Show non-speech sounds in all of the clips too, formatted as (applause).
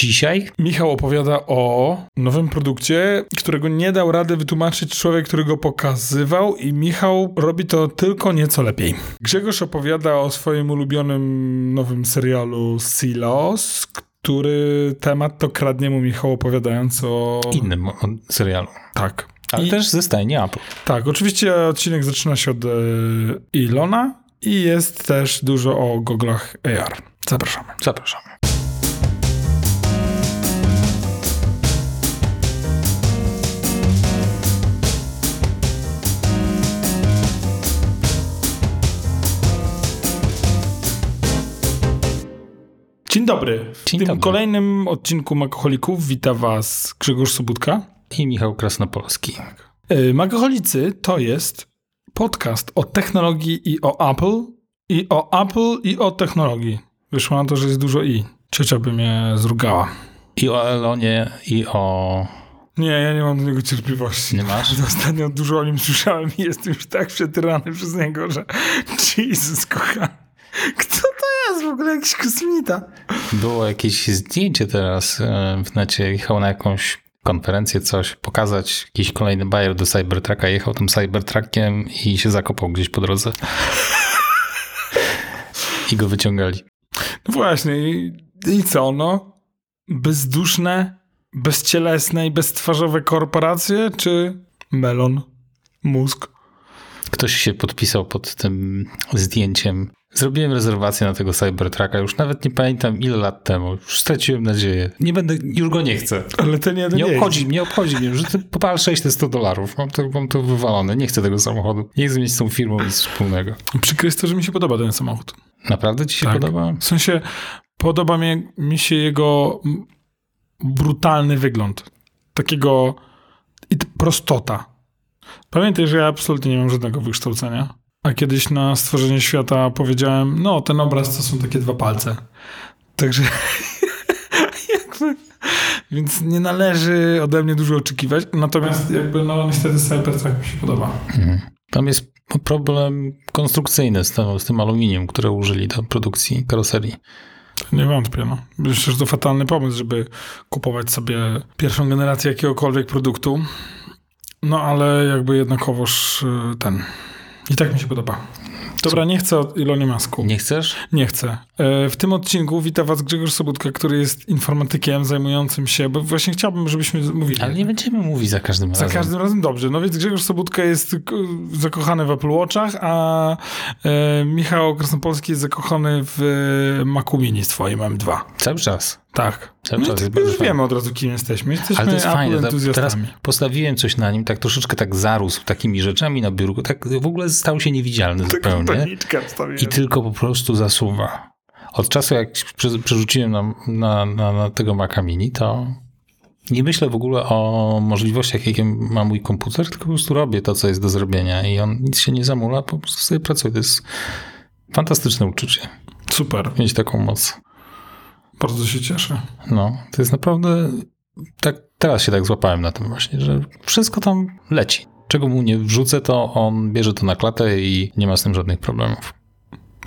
Dzisiaj Michał opowiada o nowym produkcie, którego nie dał rady wytłumaczyć człowiek, który go pokazywał i Michał robi to tylko nieco lepiej. Grzegorz opowiada o swoim ulubionym nowym serialu Silos, który temat to kradnie mu Michał opowiadając o... innym o- serialu. Tak. Ale I- też ze stajni Apple. Tak, oczywiście odcinek zaczyna się od e, Ilona i jest też dużo o goglach AR. Zapraszamy. Zapraszamy. Dzień dobry. W Dzień tym dobry. kolejnym odcinku Makoholików wita was Grzegorz Sobutka. I Michał Krasnopolski. E, Makoholicy to jest podcast o technologii i o Apple, i o Apple i o technologii. Wyszło na to, że jest dużo i. Ciocia by mnie zrugała. I o Elonie, i o... Nie, ja nie mam do niego cierpliwości. Nie masz? (laughs) Ostatnio dużo o nim słyszałem i jestem już tak przetyrany przez niego, że (laughs) Jesus kochany. Kto to jest w ogóle jakiś kosmita? Było jakieś zdjęcie teraz e, w necie. Jechał na jakąś konferencję, coś, pokazać jakiś kolejny bajer do Cybertrucka. Jechał tym Cybertruckiem i się zakopał gdzieś po drodze. I go wyciągali. No właśnie, i, i co no? Bezduszne, bezcielesne i beztwarzowe korporacje, czy melon, mózg? Ktoś się podpisał pod tym zdjęciem. Zrobiłem rezerwację na tego Cybertrucka, już nawet nie pamiętam ile lat temu. Już straciłem nadzieję. Nie będę, już go nie chcę. Ale ten jeden Nie jest. obchodzi, nie obchodzi mnie, że popal 600 dolarów. Mam to, mam to wywalone. Nie chcę tego samochodu. Nie chcę mieć z tą firmą nic wspólnego. Przykre jest to, że mi się podoba ten samochód. Naprawdę ci się Tak. podoba? W sensie podoba mi, mi się jego brutalny wygląd. Takiego i prostota. Pamiętaj, że ja absolutnie nie mam żadnego wykształcenia. A kiedyś na stworzenie świata powiedziałem, no ten obraz to są takie dwa palce. Także (laughs) jakby, więc nie należy ode mnie dużo oczekiwać. Natomiast jakby no niestety Cybertruck mi się podoba. Tam jest problem konstrukcyjny z tym, z tym aluminium, które użyli do produkcji karoserii. Nie wątpię, no. Myślę, że to fatalny pomysł, żeby kupować sobie pierwszą generację jakiegokolwiek produktu. No ale jakby jednakowoż y, ten. I tak mi się podoba. Dobra, nie chcę o Ilonie Masku. Nie chcesz? Nie chcę. E, W tym odcinku wita was Grzegorz Sobutka, który jest informatykiem zajmującym się, bo właśnie chciałbym, żebyśmy mówili. Ale nie będziemy mówić za każdym Za razem. każdym razem dobrze. No więc Grzegorz Sobutka jest zakochany w Apple Watchach, a e, Michał Krasnopolski jest zakochany w e, Macu Mini swoim M2. Cały czas. Tak. Cały No czas jest już wiemy od razu, kim jesteśmy. Jesteśmy Ale to jest Apple fajne. Teraz postawiłem coś na nim, tak troszeczkę tak zarósł takimi rzeczami na biurku. Tak w ogóle stał się niewidzialny zupełnie. I tylko po prostu zasuwa. Od czasu, jak prze- przerzuciłem na, na, na, na tego Maca Mini, to nie myślę w ogóle o możliwościach, jakie ma mój komputer, tylko po prostu robię to, co jest do zrobienia i on nic się nie zamula, po prostu sobie pracuję. To jest fantastyczne uczucie, Super. mieć taką moc. Bardzo się cieszę. No, to jest naprawdę, tak, teraz się tak złapałem na tym właśnie, że wszystko tam leci. Czego mu nie wrzucę, to on bierze to na klatę i nie ma z tym żadnych problemów.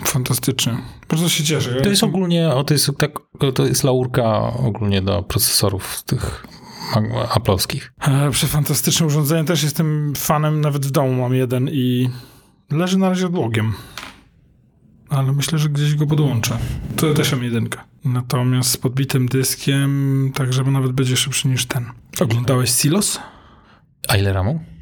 Fantastycznie. Bardzo się cieszę. Ja To jest ogólnie, to jest, tak, to jest laurka ogólnie do procesorów tych aplowskich. E, Przefantastyczne urządzenie. Też jestem fanem, nawet w domu mam jeden i leży na razie odłogiem. Ale myślę, że gdzieś go podłączę. To też mam jedynkę. Natomiast z podbitym dyskiem, tak żeby nawet będzie szybszy niż ten. Oglądałeś Silos? A ile ramu?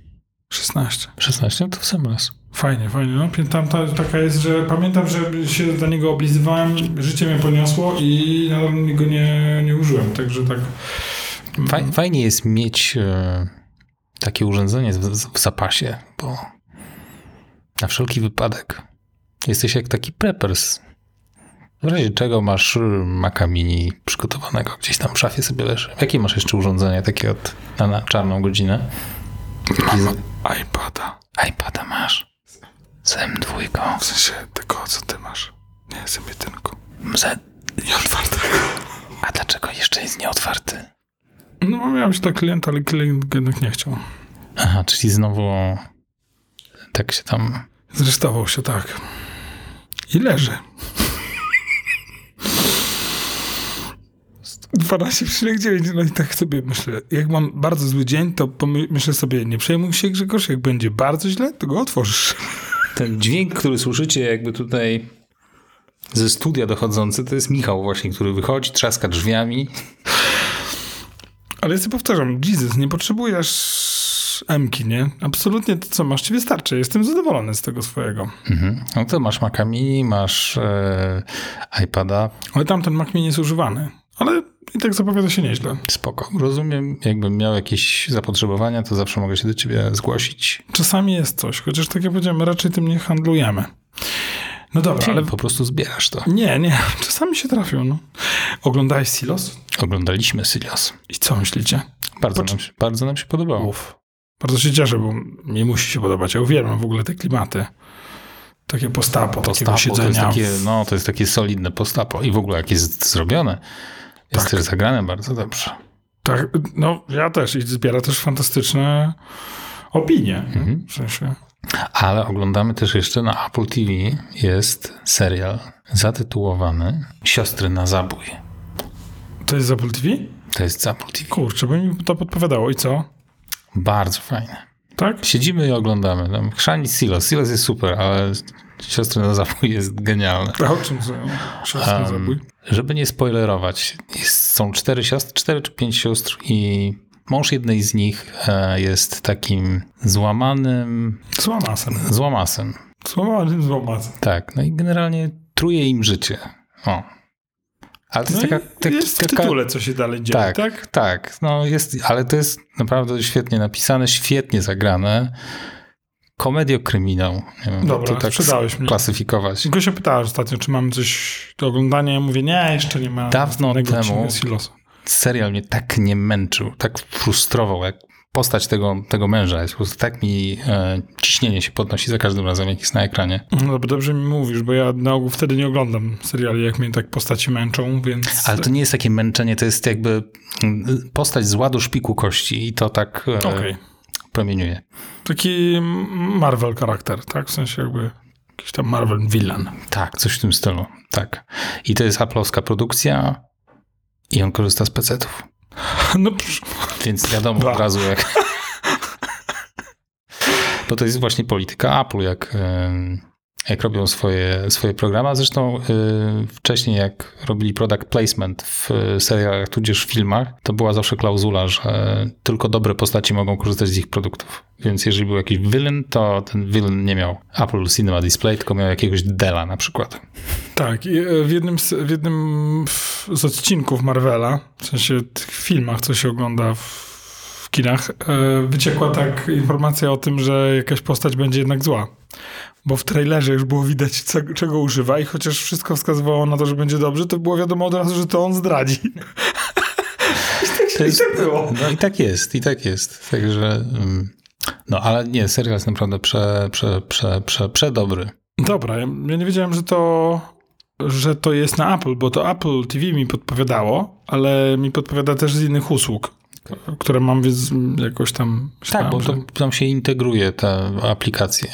16. 16? To w sam raz. Fajnie, fajnie. No, tam ta, taka jest, że pamiętam, że się do niego oblizywałem, życie mnie poniosło i nadal go nie, nie użyłem, także tak. Faj, fajnie jest mieć e, takie urządzenie w, w zapasie, bo na wszelki wypadek jesteś jak taki preppers. W razie czego masz y, Maca Mini przygotowanego gdzieś tam w szafie sobie leży. Jakie masz jeszcze urządzenie takie od, na, na czarną godzinę? Mam iPada. iPada masz. Z M2. W sensie tego, co ty masz. Nie, z jedynką. Z... Nie otwartego. A dlaczego jeszcze jest nieotwarty? No, bo miałem się tak klienta, ale klient jednak nie chciał. Aha, czyli znowu tak się tam... Zresztował się tak. I leży. 12,9. No i tak sobie myślę, jak mam bardzo zły dzień, to myślę sobie, nie przejmuj się Grzegorz, jak będzie bardzo źle, to go otworzysz. (laughs) Ten dźwięk, który słyszycie jakby tutaj ze studia dochodzący, to jest Michał właśnie, który wychodzi, trzaska drzwiami. Ale ja sobie powtarzam, Jesus, nie potrzebujesz Mki, nie? Absolutnie to, co masz, ci wystarczy. Jestem zadowolony z tego swojego. Mhm. No to masz Maca Mini, masz e, iPada. Ale tamten Mac Mini jest używany. Ale i tak zapowiada się nieźle. Spoko. Rozumiem, jakbym miał jakieś zapotrzebowania, to zawsze mogę się do ciebie zgłosić. Czasami jest coś, chociaż tak jak powiedziałem, raczej tym nie handlujemy. No dobra, ale po prostu zbierasz to. Nie, nie. (laughs) Czasami się trafią. No. Oglądałeś Silos? Oglądaliśmy Silos. I co myślicie? Bardzo, nam, się, bardzo nam się podobało. Uf. Bardzo się cieszę, bo mi musi się podobać. Ja uwielbiam w ogóle te klimaty. Takie postapo, postapo siedzenia. To jest takie, no, to jest takie solidne postapo. I w ogóle jak jest zrobione, jest tak. też zagrane bardzo dobrze. Tak, no ja też. I zbiera też fantastyczne opinie. Mhm. W sensie. Ale oglądamy też jeszcze na Apple TV jest serial zatytułowany Siostry na zabój. To jest z Apple TV? To jest z Apple TV. Kurczę, bo mi to podpowiadało. I co? Bardzo fajne. Tak? Siedzimy i oglądamy. Tam chrzani Silos. Silos jest super, ale Siostry na zabój jest genialne. A o czym są Siostry na zabój? żeby nie spoilerować, jest, są cztery siostry, cztery czy pięć sióstr i Mąż jednej z nich e, jest takim złamanym. Złamasem. Złamasem. Złamanym złamasem. Tak, no i generalnie truje im życie. O. Ale to no jest taka, tak, jest w taka, tytule, co się dalej dzieje, tak? Tak, tak. No jest, ale to jest naprawdę świetnie napisane, świetnie zagrane. Komediokryminał. Nie wiem, Dobra, to tak sprzedałeś mnie. klasyfikować. Tylko się pytałeś ostatnio, czy mamy coś do oglądania. Ja mówię, nie, jeszcze nie ma. Dawno temu serial mnie tak nie męczył, tak frustrował, jak postać tego, tego męża. Jest po prostu tak mi e, ciśnienie się podnosi za każdym razem, jak jest na ekranie. No dobrze mi mówisz, bo ja na ogół wtedy nie oglądam seriali, jak mnie tak postaci męczą, więc... Ale to nie jest takie męczenie, to jest jakby mm, postać z ładu szpiku kości i to tak e, okay. promieniuje. Taki Marvel charakter, tak? W sensie jakby jakiś tam Marvel villain. Tak, coś w tym stylu, tak. I to jest aplowska produkcja, i on korzysta z pecetów. No, Więc wiadomo od razu jak... (laughs) Bo to jest właśnie polityka Apple, jak, jak robią swoje, swoje programy. Zresztą y, wcześniej jak robili product placement w serialach tudzież w filmach, to była zawsze klauzula, że tylko dobre postaci mogą korzystać z ich produktów. Więc jeżeli był jakiś villain, to ten villain nie miał Apple Cinema Display, tylko miał jakiegoś Dela na przykład. Tak, e, w jednym, z, w jednym z odcinków Marvela, w sensie tych filmach, co się ogląda w, w kinach, e, wyciekła tak informacja o tym, że jakaś postać będzie jednak zła. Bo w trailerze już było widać, co, czego używa i chociaż wszystko wskazywało na to, że będzie dobrze, to było wiadomo od razu, że to on zdradzi. (laughs) I tak, to jest, i tak było. No i tak jest, i tak jest. Także... Um no ale nie, serial jest naprawdę prze, prze, prze, prze, przedobry. Dobra, ja, ja nie wiedziałem, że to, że to jest na Apple, bo to Apple TV mi podpowiadało, ale mi podpowiada też z innych usług, które mam więc jakoś tam... Tak, bo to, tam się integruje te aplikacje.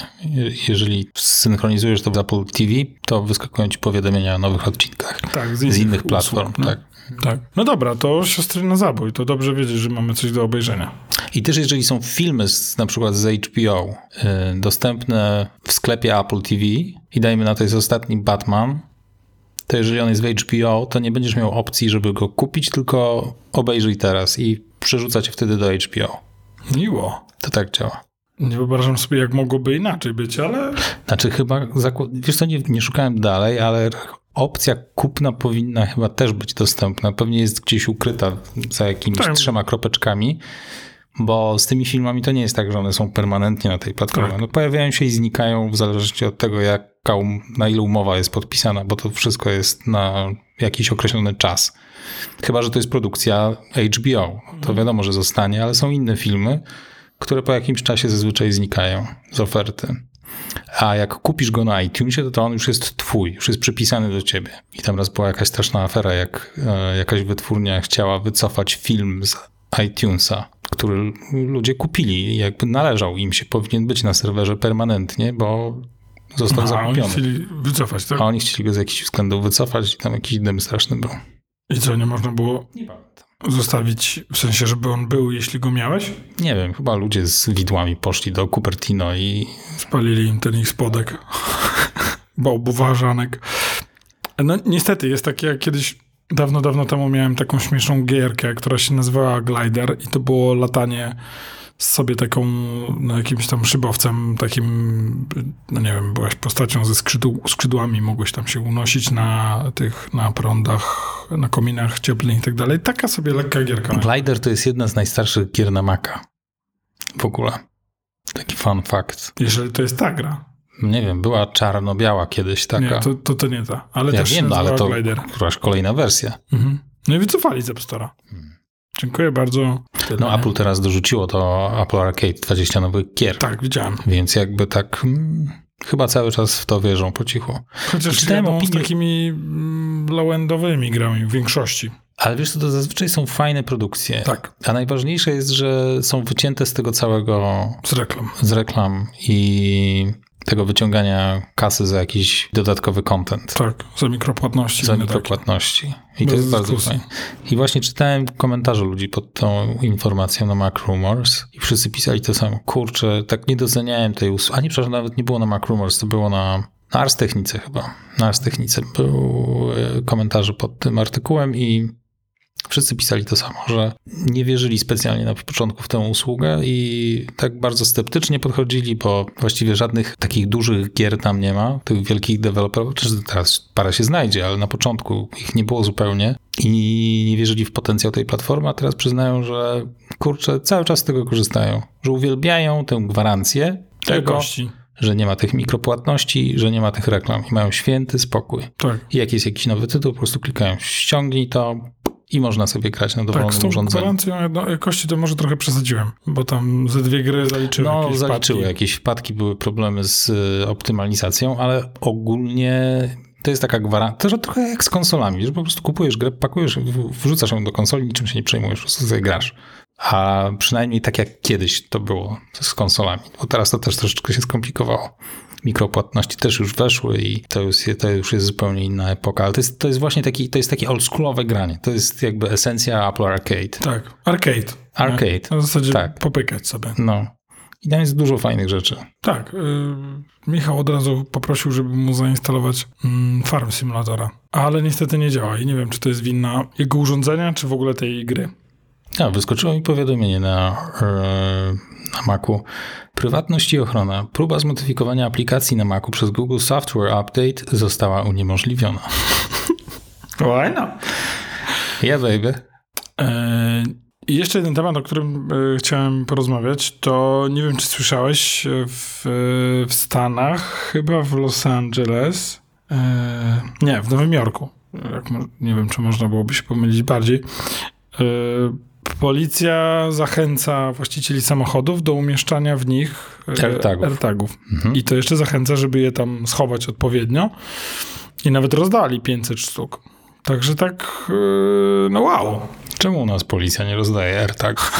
Jeżeli synchronizujesz to w Apple TV, to wyskakują ci powiadomienia o nowych odcinkach tak, z innych, z innych platform. no. Tak. Tak. No dobra, to siostry na zabój. To dobrze wiedzieć, że mamy coś do obejrzenia. I też jeżeli są filmy z, na przykład z HBO y, dostępne w sklepie Apple TV i dajmy na to jest ostatni Batman, to jeżeli on jest w HBO, to nie będziesz miał opcji, żeby go kupić, tylko obejrzyj teraz i przerzuca cię wtedy do HBO. Miło. To tak działa. Nie wyobrażam sobie, jak mogłoby inaczej być, ale... Znaczy chyba, wiesz co, nie, nie szukałem dalej, ale opcja kupna powinna chyba też być dostępna. Pewnie jest gdzieś ukryta za jakimiś tak. trzema kropeczkami, bo z tymi filmami to nie jest tak, że one są permanentnie na tej platformie. Tak. No, pojawiają się i znikają w zależności od tego, jaka, um, na ile umowa jest podpisana, bo to wszystko jest na jakiś określony czas. Chyba, że to jest produkcja HBO. To wiadomo, że zostanie, ale są inne filmy, które po jakimś czasie zazwyczaj znikają z oferty. A jak kupisz go na iTunesie, to, to on już jest twój, już jest przypisany do ciebie. I tam raz była jakaś straszna afera, jak e, jakaś wytwórnia chciała wycofać film z iTunesa, który ludzie kupili jakby należał im się, powinien być na serwerze permanentnie, bo został A, zakupiony. oni chcieli wycofać, tak? A oni chcieli go z jakichś względów wycofać i tam jakiś dym straszny był. I co, nie można było Nie zostawić, w sensie, żeby on był, jeśli go miałeś? Nie wiem, chyba ludzie z widłami poszli do Cupertino i Spalili im ten ich spodek. Bałbuważanek. No niestety, jest takie jak kiedyś, dawno, dawno temu miałem taką śmieszną gierkę, która się nazywała Glider i to było latanie sobie taką, no, jakimś tam szybowcem, takim, no nie wiem, byłaś postacią ze skrzydł, skrzydłami, mogłeś tam się unosić na tych, na prądach, na kominach cieplnych i tak dalej. Taka sobie lekka gierka. Glider to jest jedna z najstarszych gier na Maca. W ogóle. Taki fun fact. Jeżeli to jest ta gra. Nie wiem, była czarno-biała kiedyś taka. Nie, to, to, to nie ta, ale ja też wiem, no, ale to Glider. kolejna wersja. Mhm. No i wycofali z App Store'a. Dziękuję bardzo. No? Apple teraz dorzuciło to Apple Arcade 20 nowych gier. Tak, widziałem. Więc jakby tak mm, chyba cały czas w to wierzą po cichu. Chociaż Czytałem jadą z opinię- takimi mm, low-endowymi grami w większości. Ale wiesz co, to zazwyczaj są fajne produkcje. Tak. A najważniejsze jest, że są wycięte z tego całego, Z reklam. z reklam i tego wyciągania kasy za jakiś dodatkowy content. Tak, za mikropłatności. Za inne takie. mikropłatności. I Bez to jest bardzo dyskusji. fajne. I właśnie czytałem komentarze ludzi pod tą informacją na Mac Rumors i wszyscy pisali to samo. Kurczę, tak nie doceniałem tej usługi. A nie, przepraszam, nawet nie było na Mac Rumors, to było na, na Ars Technice chyba. Na Ars Technice był e, komentarze pod tym artykułem i wszyscy pisali to samo, że nie wierzyli specjalnie na początku w tę usługę i tak bardzo sceptycznie podchodzili, bo właściwie żadnych takich dużych gier tam nie ma, tych wielkich deweloperów, teraz parę się znajdzie, ale na początku ich nie było zupełnie. I nie wierzyli w potencjał tej platformy, a teraz przyznają, że kurczę, cały czas z tego korzystają, że uwielbiają tę gwarancję tego, że nie ma tych mikropłatności, że nie ma tych reklam. I mają święty spokój. Tak. I jak jest jakiś nowy tytuł, po prostu klikają ściągnij to i można sobie grać na dowolnym Tak, z tą urządzeniu. gwarancją jedno- jakości to może trochę przesadziłem, bo tam ze dwie gry zaliczyły No, jakieś zaliczyły wpadki. jakieś wpadki, były problemy z y, optymalizacją, ale ogólnie to jest taka gwarancja, to trochę jak z konsolami, że po prostu kupujesz grę, pakujesz, wrzucasz ją do konsoli, niczym się nie przejmujesz, po prostu sobie grasz. A przynajmniej tak jak kiedyś to było z konsolami, bo teraz to też troszeczkę się skomplikowało. Mikropłatności też już weszły i to już, to już jest zupełnie inna epoka, ale to jest, to jest właśnie taki, to jest takie oldschoolowe granie. To jest jakby esencja Apple Arcade. Tak, arcade. Arcade. Nie? Na zasadzie Tak. popykać sobie. No. I tam jest dużo fajnych rzeczy. Tak. y, Michał od razu poprosił, żeby mu zainstalować mm, Farm Simulatora, ale niestety nie działa i nie wiem, czy to jest winna jego urządzenia, czy w ogóle tej gry. A, wyskoczyło mi powiadomienie na, e, na Macu. Prywatność i ochrona. Próba zmodyfikowania aplikacji na Macu przez Google Software Update została uniemożliwiona. (laughs) Why not? Yeah, baby. E, I jeszcze jeden temat, o którym e, chciałem porozmawiać, to nie wiem, czy słyszałeś, e, w, w Stanach, chyba w Los Angeles, e, nie, w Nowym Jorku, jak, nie wiem, czy można byłoby się pomylić bardziej, e, policja zachęca właścicieli samochodów do umieszczania w nich e, AirTagów. AirTagów. Mhm. I to jeszcze zachęca, żeby je tam schować odpowiednio. I nawet rozdali 500 sztuk. Także tak, e, no wow. Czemu u nas policja nie rozdaje AirTag?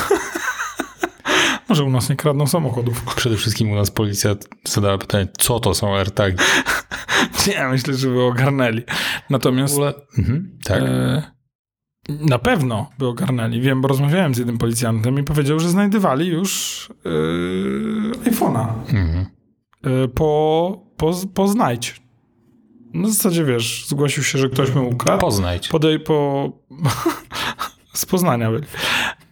(laughs) Może u nas nie kradną samochodów. Przede wszystkim u nas policja zadała pytanie, co to są AirTagi? (laughs) Nie, myślę, że by ogarnęli. W Natomiast ogóle, mhm, tak. e, na pewno by ogarnęli. Wiem, bo rozmawiałem z jednym policjantem i powiedział, że znajdywali już e, iPhone'a Mhm. e, po, po, po znajdź. Na zasadzie, wiesz, zgłosił się, że ktoś mu ukradł. Poznajdź. Podej po... (laughs) z Poznania byli.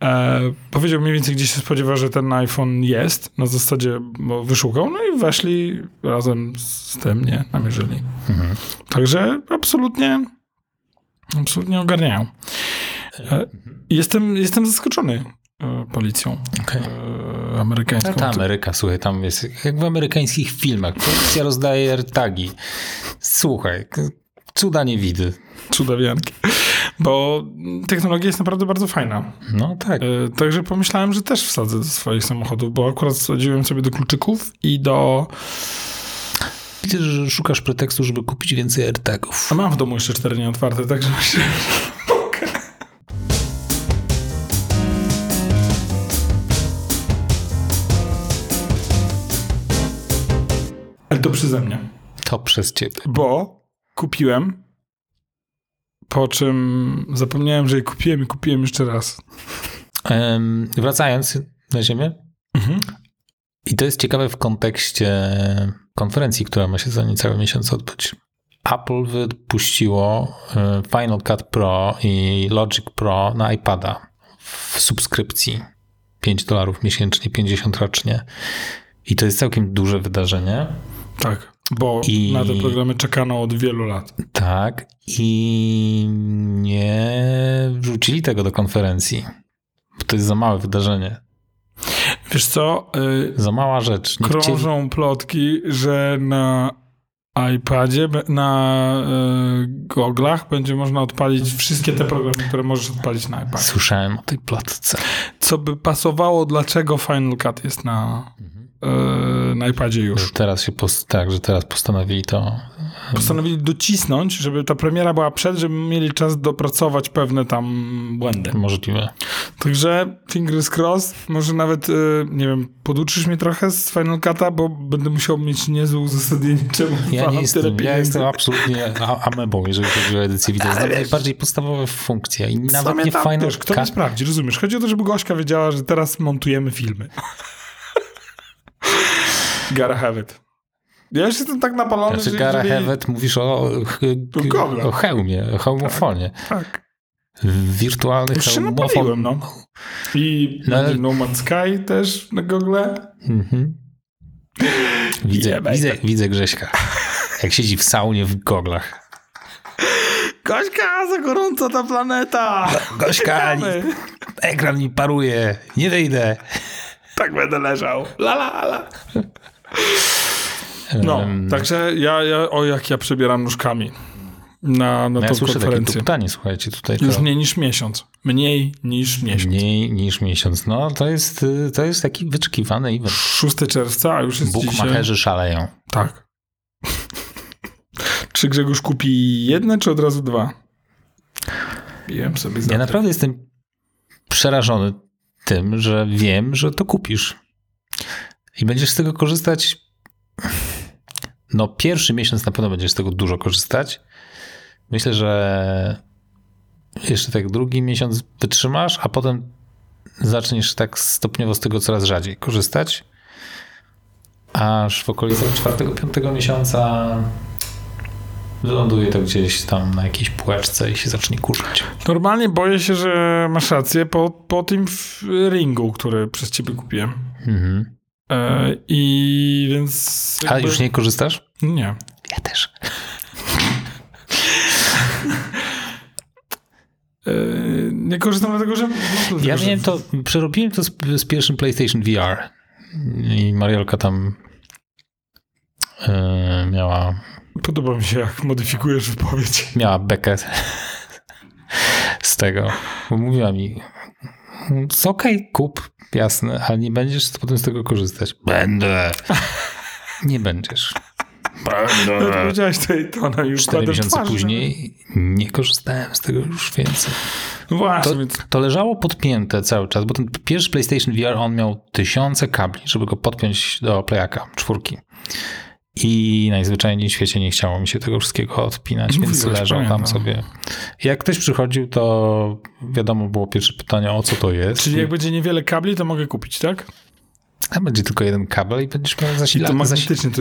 E, powiedział mniej więcej, gdzie się spodziewa, że ten iPhone jest. Na zasadzie bo wyszukał, no i weszli razem z tym, nie, namierzyli. Mhm. Także absolutnie absolutnie ogarniają. E, jestem, jestem zaskoczony e, policją Okej. e, amerykańską. Ta Ameryka, słuchaj, tam jest jak w amerykańskich filmach. Policja rozdaje AirTagi. Słuchaj, cuda nie widy. Cudawianki. Bo technologia jest naprawdę bardzo fajna. No tak. Także pomyślałem, że też wsadzę do swoich samochodów, bo akurat wsadziłem sobie do kluczyków i do... Widzę, że szukasz pretekstu, żeby kupić więcej AirTagów. A mam w domu jeszcze cztery nieotwarte, także myślę. Ale to przeze mnie. To przez ciebie. Bo kupiłem po czym zapomniałem, że je kupiłem i kupiłem jeszcze raz. Um, wracając na ziemię. Mhm. I to jest ciekawe w kontekście konferencji, która ma się za niecały miesiąc odbyć. Apple wypuściło e, Final Cut Pro i Logic Pro na iPada w subskrypcji 5 dolarów miesięcznie, 50 rocznie. I to jest całkiem duże wydarzenie. Tak, bo I... na te programy czekano od wielu lat. Tak, i nie wrzucili tego do konferencji. Bo to jest za małe wydarzenie. Wiesz co? Yy, za mała rzecz. Nie krążą chcieli... plotki, że na iPadzie, na y, goglach będzie można odpalić wszystkie te programy, które możesz odpalić na iPadzie. Słyszałem o tej plotce. Co by pasowało, dlaczego Final Cut jest na, mhm. Y, na iPadzie już. Że teraz się post- tak, że teraz postanowili to Postanowili docisnąć, żeby ta premiera była przed, żeby mieli czas dopracować pewne tam błędy. Możliwe. Także fingers crossed, może nawet, y, nie wiem, poduczysz mnie trochę z Final Cut'a, bo będę musiał mieć niezłe uzasadnienie, czemu ja nie jestem, Ja jestem absolutnie amebą, jeżeli chodzi o edycję wideo. Znam najbardziej podstawowe funkcje i nawet nie Final Cut. Kto nie sprawdzi, rozumiesz? Chodzi o to, żeby Gośka wiedziała, że teraz montujemy filmy. Have it. Ja już jestem tak napalony, znaczy, że Gara jeżeli... Mówisz o, o hełmie, o hełmofonie. Tak. tak. Wirtualny już hełmofon. no. I no, No Man's Sky też na Google. Mhm. Widzę, yeah, widzę, widzę Grześka, jak siedzi w saunie w goglach. Gośka, za gorąco ta planeta! Gośka, ekran mi paruje, nie wyjdę. Tak będę leżał. La la la. No, um, także ja, ja, o jak ja przebieram nóżkami na, na no ja tą słyszę konferencję. Takie słuchajcie, tutaj. Już mniej niż miesiąc. Mniej niż miesiąc. Mniej niż miesiąc. No, to jest, to jest taki wyczekiwany event. 6 czerwca, a już jest Bukmacherzy dzisiaj... szaleją. Tak. (laughs) czy Grzegorz kupi jedne, czy od razu dwa? Wiem sobie Ja naprawdę jestem przerażony tym, że wiem, że to kupisz. I będziesz z tego korzystać no pierwszy miesiąc na pewno będziesz z tego dużo korzystać. Myślę, że jeszcze tak drugi miesiąc wytrzymasz, a potem zaczniesz tak stopniowo z tego coraz rzadziej korzystać. Aż w okolicach czwartego, piątego miesiąca wyląduje to gdzieś tam na jakiejś półeczce i się zacznie kurzyć. Normalnie boję się, że masz rację po, po tym ringu, który przez ciebie kupiłem. Mhm. E, I więc. Jakby... A już nie korzystasz? Nie. Ja też. E, nie korzystam dlatego, że. Ja miałem to, przerobiłem to z, z, pierwszym PlayStation VR. I Mariolka tam yy, miała. Podoba mi się, jak modyfikujesz wypowiedź. Miała bekę z tego. Bo mówiła mi, okej, okay, kup, jasne, ale nie będziesz potem z tego korzystać. Będę. Nie będziesz. Będę. No, powiedziałeś to i to ona już Cztery miesiące twarz, później nie korzystałem z tego już więcej. No właśnie. To, to, leżało podpięte cały czas, bo ten pierwszy PlayStation VR, on miał tysiące kabli, żeby go podpiąć do playaka, czwórki. I najzwyczajniej w świecie nie chciało mi się tego wszystkiego odpinać, więc Mówiłeś, leżał pamiętam. tam sobie. Jak ktoś przychodził, to wiadomo było pierwsze pytanie, o co to jest. Czyli jak będzie niewiele kabli, to mogę kupić, tak? A będzie tylko jeden kabel i będziesz miał zasila to magnetyczny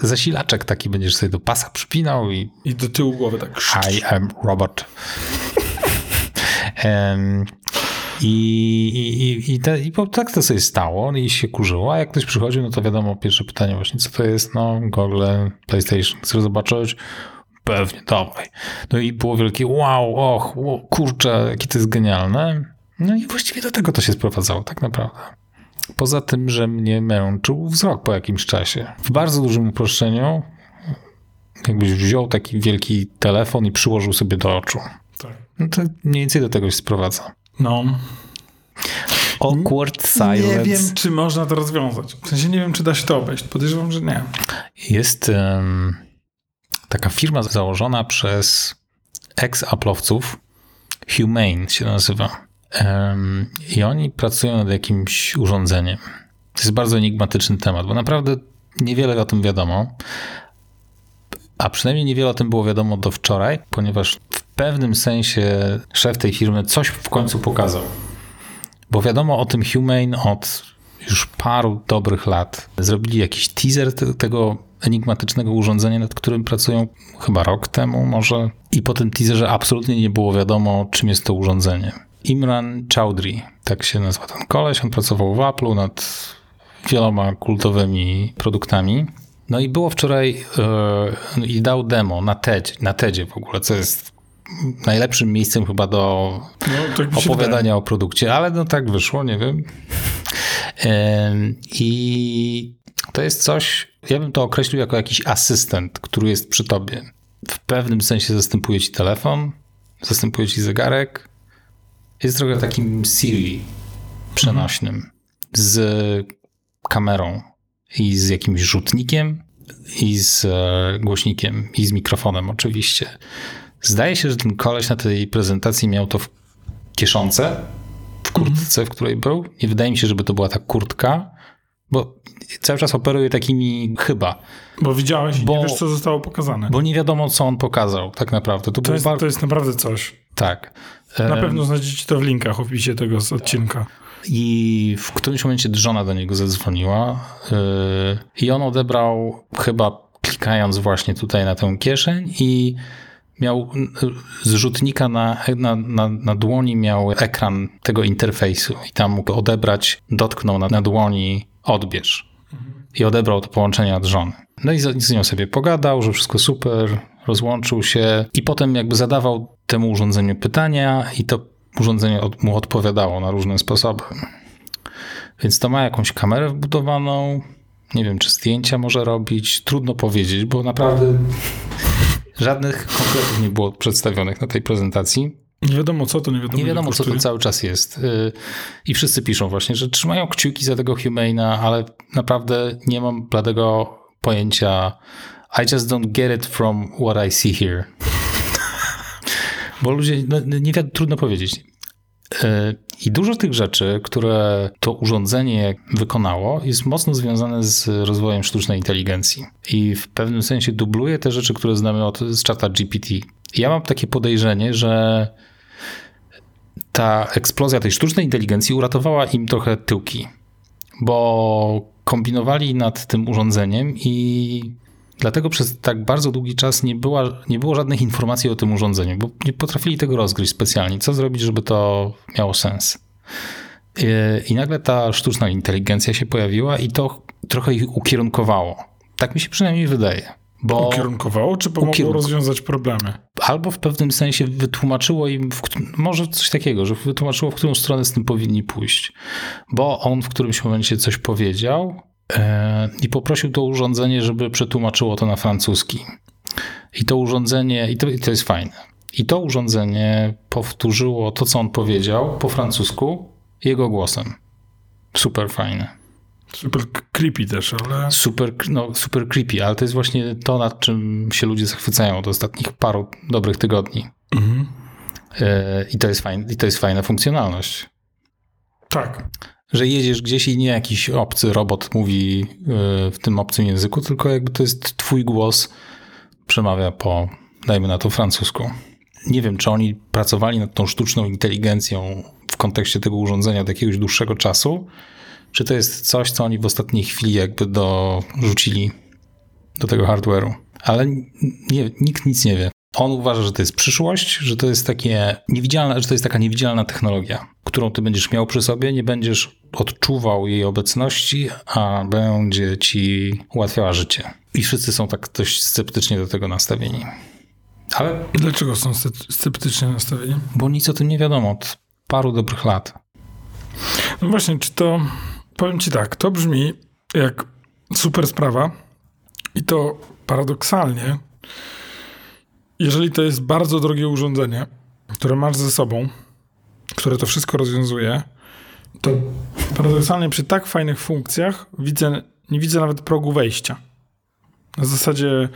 zasilaczek taki będziesz sobie do pasa przypinał i... I do tyłu głowy tak. I am robot. um, (laughs) I, i, i, te, i tak to sobie stało i się kurzyło, a jak ktoś przychodził, no to wiadomo, pierwsze pytanie właśnie, co to jest, no Google, PlayStation, chcesz zobaczyć? Pewnie, dawaj. No i było wielkie wow, och, wow, kurczę, jakie to jest genialne. No i właściwie do tego to się sprowadzało tak naprawdę. Poza tym, że mnie męczył wzrok po jakimś czasie. W bardzo dużym uproszczeniu, jakbyś wziął taki wielki telefon i przyłożył sobie do oczu. Tak. No to mniej więcej do tego się sprowadza. No. Awkward silence. Nie wiem, czy można to rozwiązać. W sensie nie wiem, czy da się to obejść. Podejrzewam, że nie. Jest um, taka firma założona przez ex-aplowców. Humane się nazywa. Um, I oni pracują nad jakimś urządzeniem. To jest bardzo enigmatyczny temat, bo naprawdę niewiele o tym wiadomo. A przynajmniej niewiele o tym było wiadomo do wczoraj, ponieważ pewnym sensie szef tej firmy coś w końcu pokazał. Bo wiadomo o tym Humane od już paru dobrych lat. Zrobili jakiś teaser te, tego enigmatycznego urządzenia, nad którym pracują chyba rok temu może. I po tym teaserze absolutnie nie było wiadomo, czym jest to urządzenie. Imran Chowdhury, tak się nazywa ten koleś. On pracował w Apple nad wieloma kultowymi produktami. No i było wczoraj yy, i dał demo na TED, na TEDzie w ogóle, co jest najlepszym miejscem chyba do no, tak opowiadania o produkcie, ale no tak wyszło, nie wiem. I to jest coś, ja bym to określił jako jakiś asystent, który jest przy tobie. W pewnym sensie zastępuje ci telefon, zastępuje ci zegarek. Jest trochę takim Siri przenośnym z kamerą i z jakimś rzutnikiem i z e, głośnikiem i z mikrofonem oczywiście. Zdaje się, że ten koleś na tej prezentacji miał to w kieszonce, w kurtce, w której był. Nie wydaje mi się, żeby to była ta kurtka, bo cały czas operuje takimi chyba. Bo widziałeś bo, nie wiesz, co zostało pokazane. Bo nie wiadomo, co on pokazał tak naprawdę. To, to, jest, to jest naprawdę coś. Tak. Na pewno znajdziecie to w linkach w opisie tego odcinka. I w którymś momencie żona do niego zadzwoniła yy, i on odebrał chyba klikając właśnie tutaj na tę kieszeń i miał z rzutnika na, na, na, na dłoni miał ekran tego interfejsu i tam mógł odebrać, dotknął na, na dłoni odbierz. I odebrał to połączenie od żony. No i z, z nią sobie pogadał, że wszystko super, rozłączył się i potem jakby zadawał temu urządzeniu pytania i to urządzenie od, mu odpowiadało na różne sposoby. Więc to ma jakąś kamerę wbudowaną. Nie wiem, czy zdjęcia może robić. Trudno powiedzieć, bo naprawdę żadnych konkretów nie było przedstawionych na tej prezentacji. Nie wiadomo co to, nie wiadomo Nie wiadomo co to cały czas jest. Y, I wszyscy piszą właśnie, że trzymają kciuki za tego Humana, ale naprawdę nie mam bladego pojęcia. I just don't get it from what I see here. (laughs) Bo ludzie, no, nie trudno powiedzieć. E, I dużo tych rzeczy, które to urządzenie wykonało, jest mocno związane z rozwojem sztucznej inteligencji. I w pewnym sensie dubluje te rzeczy, które znamy od, z czata GPT. ja mam takie podejrzenie, że ta eksplozja tej sztucznej inteligencji uratowała im trochę tyłki, bo kombinowali nad tym urządzeniem i Dlatego przez tak bardzo długi czas nie, była, nie było żadnych informacji o tym urządzeniu, bo nie potrafili tego rozgryźć specjalnie. Co zrobić, żeby to miało sens? I, nagle ta sztuczna inteligencja się pojawiła i to trochę ich ukierunkowało. Tak mi się przynajmniej wydaje. Bo ukierunkowało, czy pomogło ukierunk... rozwiązać problemy? Albo w pewnym sensie wytłumaczyło im, w, może coś takiego, że wytłumaczyło, w którą stronę z tym powinni pójść. Bo on w którymś momencie coś powiedział, i poprosił to urządzenie, żeby przetłumaczyło to na francuski. I to urządzenie, i to, i to jest fajne. I to urządzenie powtórzyło to, co on powiedział po francusku, jego głosem. Super fajne. Super creepy też, ale. Super, no, super creepy, ale to jest właśnie to, nad czym się ludzie zachwycają od ostatnich paru dobrych tygodni. Mhm. E, I, to jest fajne, I to jest fajna funkcjonalność. Tak że jedziesz gdzieś i nie jakiś obcy robot mówi y, w tym obcym języku, tylko jakby to jest twój głos przemawia po, dajmy na to, francusku. Nie wiem, czy oni pracowali nad tą sztuczną inteligencją w kontekście tego urządzenia od jakiegoś dłuższego czasu, czy to jest coś, co oni w ostatniej chwili jakby dorzucili do tego hardware'u. Ale nie, nikt nic nie wie. On uważa, że to jest przyszłość, że to jest takie niewidzialne, że to jest taka niewidzialna technologia, którą ty będziesz miał przy sobie, nie będziesz odczuwał jej obecności, a będzie ci ułatwiała życie. I wszyscy są tak dość sceptycznie do tego nastawieni. Ale. Dlaczego są sceptycznie nastawieni? Bo nic o tym nie wiadomo od paru dobrych lat. No właśnie, czy to. Powiem ci tak, to brzmi jak super sprawa i to paradoksalnie jeżeli to jest bardzo drogie urządzenie, które masz ze sobą, które to wszystko rozwiązuje, to paradoksalnie przy tak fajnych funkcjach widzę, nie widzę nawet progu wejścia. Na zasadzie,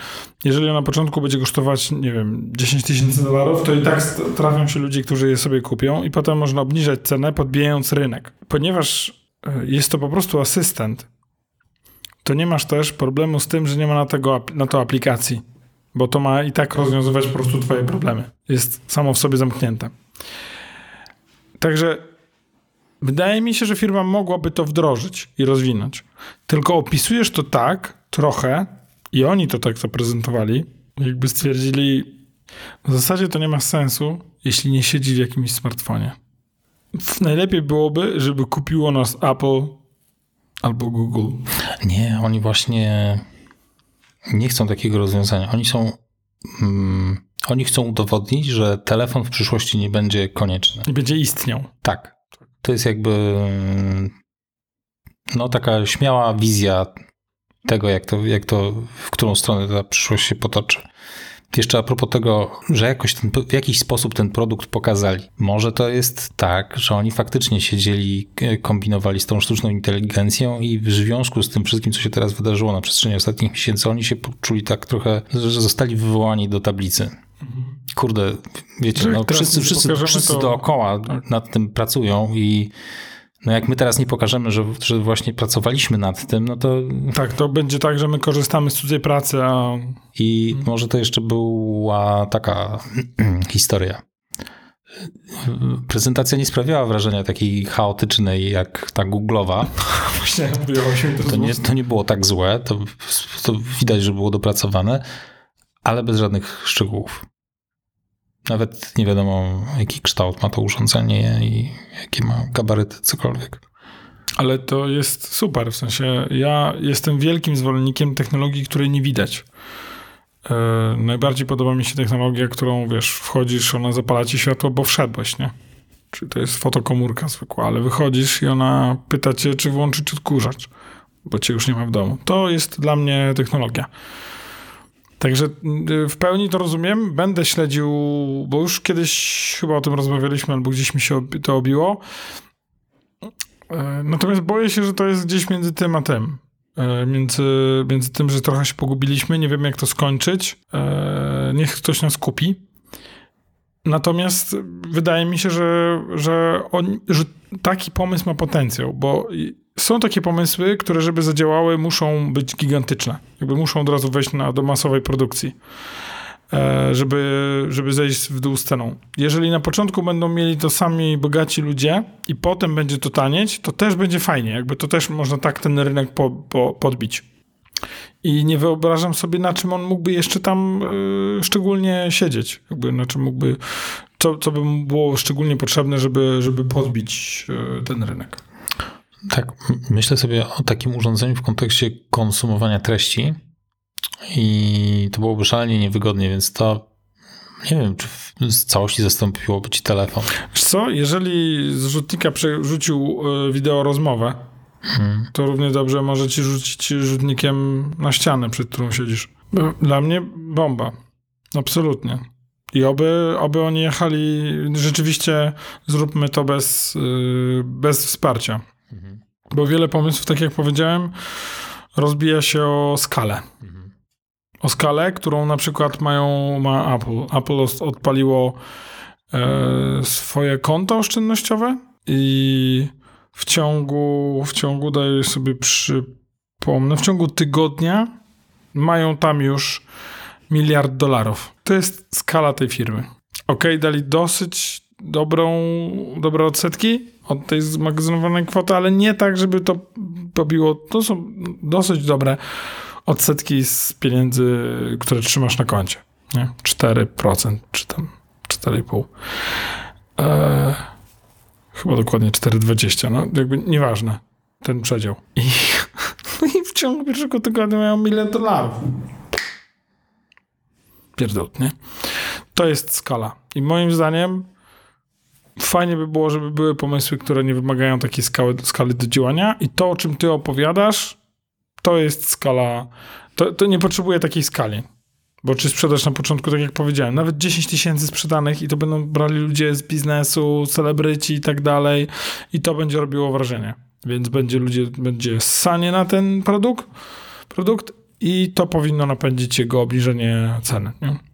jeżeli na początku będzie kosztować, nie wiem, 10 tysięcy dolarów, to i tak trafią się ludzie, którzy je sobie kupią i potem można obniżać cenę, podbijając rynek. Ponieważ e, jest to po prostu asystent, to nie masz też problemu z tym, że nie ma na, tego, na to aplikacji bo to ma i tak rozwiązywać po prostu twoje problemy. Jest samo w sobie zamknięte. Także wydaje mi się, że firma mogłaby to wdrożyć i rozwinąć. Tylko opisujesz to tak trochę i oni to tak zaprezentowali, jakby stwierdzili, w zasadzie to nie ma sensu, jeśli nie siedzi w jakimś smartfonie. Najlepiej byłoby, żeby kupiło nas Apple albo Google. Nie, oni właśnie nie chcą takiego rozwiązania. Oni są. Mm, oni chcą udowodnić, że telefon w przyszłości nie będzie konieczny. Nie będzie istniał. Tak. To jest jakby. Mm, no, taka śmiała wizja tego, jak to, jak to, w którą stronę ta przyszłość się potoczy. Jeszcze a propos tego, że jakoś ten, w jakiś sposób ten produkt pokazali. Może to jest tak, że oni faktycznie siedzieli, e, kombinowali z tą sztuczną inteligencją i w związku z tym wszystkim, co się teraz wydarzyło na przestrzeni ostatnich miesięcy, oni się poczuli tak trochę, że zostali wywołani do tablicy. Kurde, wiecie, no, wszyscy, wszyscy, wszyscy to... dookoła nad tym pracują i no jak my teraz nie pokażemy, że, że właśnie pracowaliśmy nad tym, no to... Tak, to będzie tak, że my korzystamy z cudzej pracy, a... I może to jeszcze była taka (clears throat) historia. Prezentacja nie sprawiała wrażenia takiej chaotycznej jak ta Google'owa. (laughs) Właśnie, to, to, nie, to nie było tak złe, to, to widać, że było dopracowane, ale bez żadnych szczegółów. Nawet nie wiadomo, jaki kształt ma to urządzenie i jakie ma gabaryty, cokolwiek. Ale to jest super, w sensie ja jestem wielkim zwolennikiem technologii, której nie widać. Yy, najbardziej podoba mi się technologia, którą wiesz, wchodzisz, ona zapala ci światło, bo wszedłeś, nie? Czyli to jest fotokomórka zwykła, ale wychodzisz i ona pyta cię, czy włączyć odkurzacz, bo cię już nie ma w domu. To jest dla mnie technologia. Także y, w pełni to rozumiem. Będę śledził, bo już kiedyś chyba o tym rozmawialiśmy, albo gdzieś mi się to obiło. E, natomiast boję się, że to jest gdzieś między tym a tym. E, między, między tym, że trochę się pogubiliśmy, nie wiem jak to skończyć. E, niech ktoś nas kupi. Natomiast wydaje mi się, że, że, on, że taki pomysł ma potencjał, bo są takie pomysły, które żeby zadziałały, muszą być gigantyczne. Jakby muszą od razu wejść na, do masowej produkcji, e, żeby, żeby zejść w dół z ceną. Jeżeli na początku będą mieli to sami bogaci ludzie i potem będzie to tanieć, to też będzie fajnie. Jakby to też można tak ten rynek po, po, podbić. I nie wyobrażam sobie, na czym on mógłby jeszcze tam y, szczególnie siedzieć. Jakby na czym mógłby, co, co by mu było szczególnie potrzebne, żeby, żeby podbić y, ten rynek. Tak, myślę sobie o takim urządzeniu w kontekście konsumowania treści i to byłoby szalenie niewygodnie, więc to nie wiem, czy z całości zastąpiłoby ci telefon. Wiesz co, jeżeli z rzutnika przerzucił e, wideo rozmowę, hmm. to równie dobrze może ci rzucić rzutnikiem na ścianę, przed którą siedzisz. Dla mnie bomba. Absolutnie. I oby, oby oni jechali, rzeczywiście zróbmy to bez, e, bez wsparcia. Mhm. Bo wiele pomysłów, tak jak powiedziałem, rozbija się o skalę. Mhm. O skalę, którą na przykład mają, ma Apple. Apple odpaliło e, swoje konto oszczędnościowe i w ciągu, w ciągu, daję sobie przypomnę, w ciągu tygodnia mają tam już miliard dolarów. To jest skala tej firmy. Ok, dali dosyć dobrą, dobre odsetki od tej zmagazynowanej kwoty, ale nie tak, żeby to pobiło. To są dosyć dobre odsetki z pieniędzy, które trzymasz na koncie. Nie? 4% czy tam 4,5%. Eee, chyba dokładnie 4,20. No jakby nieważne. Ten przedział. I, (laughs) no i w ciągu pierwszego tygodnia mają milion dolarów. Pierdol, nie? To jest skala. I moim zdaniem fajnie by było, żeby były pomysły, które nie wymagają takiej skały, skali do działania i to, o czym ty opowiadasz, to jest skala, to, to nie potrzebuje takiej skali. Bo czy sprzedaż na początku, tak jak powiedziałem, nawet 10 tysięcy sprzedanych i to będą brali ludzie z biznesu, celebryci i tak dalej i to będzie robiło wrażenie. Więc będzie ludzie, będzie sanie na ten produkt, produkt i to powinno napędzić jego obniżenie ceny. Nie?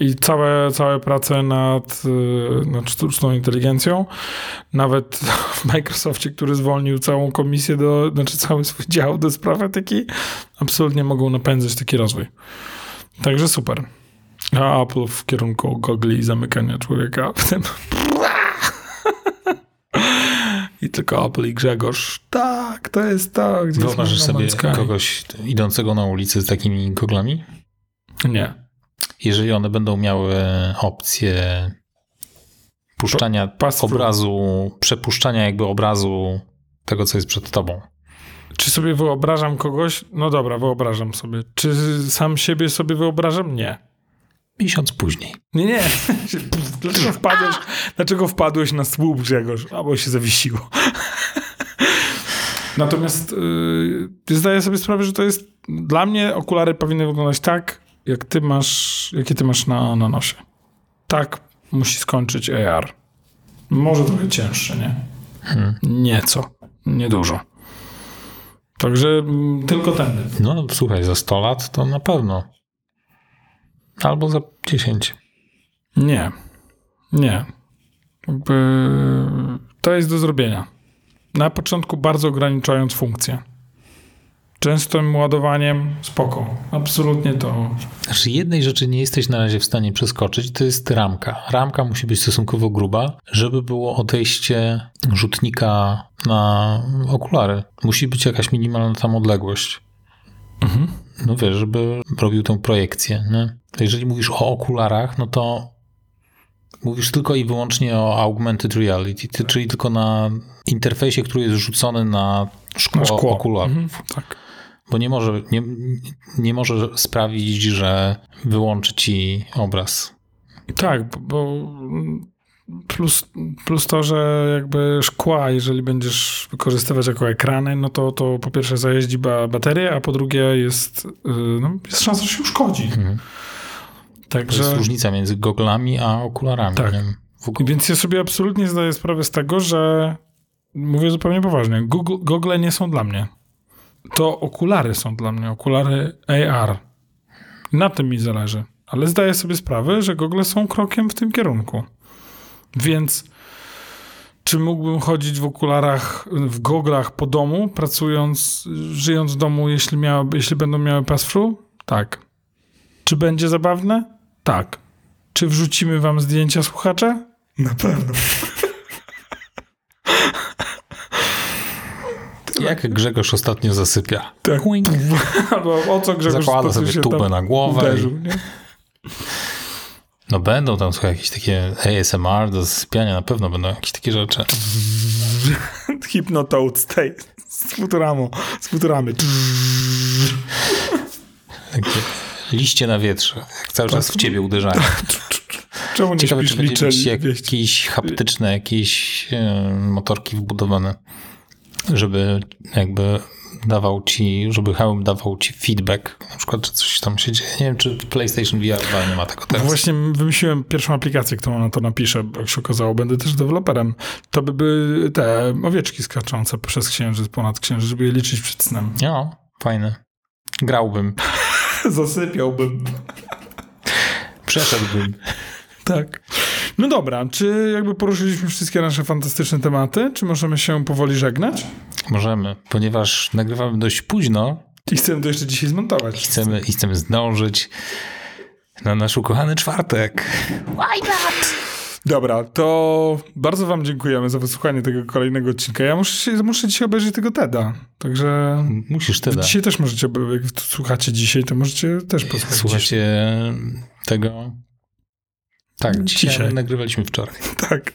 I całe, całe prace nad, y, nad sztuczną inteligencją, nawet (laughs) w Microsoftie, który zwolnił całą komisję, do, znaczy cały swój (laughs) dział do spraw etyki, absolutnie mogą napędzać taki rozwój. Także super. A Apple w kierunku gogli i zamykania człowieka w tym. (laughs) I tylko Apple i Grzegorz. Tak, to jest tak. Wyobrażasz sobie kogoś idącego na ulicy z takimi goglami? Nie. Jeżeli one będą miały opcję puszczania obrazu, przepuszczania jakby obrazu tego, co jest przed tobą. Czy sobie wyobrażam kogoś? No dobra, wyobrażam sobie. Czy sam siebie sobie wyobrażam? Nie. Miesiąc później. Nie, nie. (laughs) Dlaczego wpadłeś, dlaczego wpadłeś na słup, Grzegorz? Albo się zawiesiło. Natomiast yy, zdaję sobie sprawę, że to jest dla mnie okulary powinny wyglądać tak, jak ty masz, jakie ty masz na, na nosie. Tak musi skończyć AR. Może trochę cięższe, nie? Hmm. Nieco. Niedużo. Także tylko ten. No słuchaj, za 100 lat to na pewno. Albo za 10. Nie. Nie. Jakby to jest do zrobienia. Na początku bardzo ograniczając funkcję. Częstym ładowaniem spoko. Absolutnie to. Znaczy, jednej rzeczy nie jesteś na razie w stanie przeskoczyć, to jest ramka. Ramka musi być stosunkowo gruba, żeby było odejście rzutnika na okulary. Musi być jakaś minimalna tam odległość. Mhm. No wiesz, żeby robił tą projekcję. Nie? Jeżeli mówisz o okularach, no to mówisz tylko i wyłącznie o augmented reality, czyli tylko na interfejsie, który jest rzucony na szkło, na szkło. okularów. Mhm, tak bo nie może, nie, nie może sprawić, że wyłączy ci obraz. Tak, bo plus, plus to, że jakby szkła, jeżeli będziesz wykorzystywać jako ekrany, no to, to po pierwsze zajeździ baterię, a po drugie jest, y, no, jest szansa, że się uszkodzi. Mhm. Także... To jest różnica między goglami a okularami. Tak. Więc ja sobie absolutnie zdaję sprawę z tego, że mówię zupełnie poważnie, Google, gogle nie są dla mnie to okulary są dla mnie, okulary AR. Na tym mi zależy. Ale zdaję sobie sprawę, że gogle są krokiem w tym kierunku. Więc czy mógłbym chodzić w okularach, w goglach po domu, pracując, żyjąc w domu, jeśli, jeśli będą miały pass-through? Tak. Czy będzie zabawne? Tak. Czy wrzucimy wam zdjęcia słuchacza? Na pewno. Jak Grzegorz ostatnio zasypia. Tak. (laughs) Albo o co Grzegorz Zakłada sobie tubę na głowę. Uderzył, nie? No będą tam słuchaj, jakieś takie ASMR do zasypiania, na pewno będą jakieś takie rzeczy. (laughs) Hypnotoad z tej, z Futuramo, z Futuramy. Takie liście na wietrze, jak cały czas w ciebie uderzają. (laughs) Czemu nie Ciekawe, czy będzie jakieś haptyczne, jakieś e, motorki wbudowane żeby jakby dawał ci, żeby hełm dawał ci feedback, na przykład, czy coś tam się dzieje. Nie wiem, czy PlayStation VR 2 nie ma tego teraz. Właśnie wymyśliłem pierwszą aplikację, którą na to napiszę, jak się okazało, będę też deweloperem. To by były te owieczki skaczące przez księżyc, ponad księżyc, żeby je liczyć przed snem. No, fajne. Grałbym. (laughs) Zasypiałbym. Przeszedłbym. Tak. No dobra, czy jakby poruszyliśmy wszystkie nasze fantastyczne tematy? Czy możemy się powoli żegnać? Możemy, ponieważ nagrywamy dość późno. I chcemy to jeszcze dzisiaj zmontować. I chcemy, i chcemy zdążyć na nasz ukochany czwartek. Why not? Dobra, to bardzo wam dziękujemy za wysłuchanie tego kolejnego odcinka. Ja muszę, muszę dzisiaj obejrzeć tego TEDa, także... Musisz TEDa. Dzisiaj też możecie, jak słuchacie dzisiaj, to możecie też posłuchać. Słuchacie tego tak, dzisiaj, dzisiaj. nagrywaliśmy wczoraj. (laughs) Tak.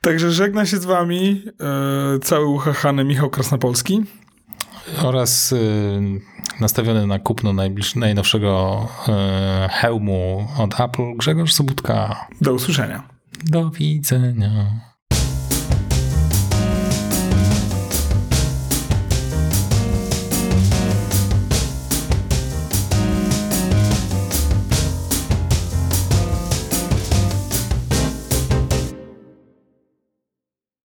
Także żegna się z wami e, cały uchachany Michał Krasnopolski. Oraz e, nastawiony na kupno najnowszego e, hełmu od Apple Grzegorz Sobutka. Do usłyszenia. Do widzenia.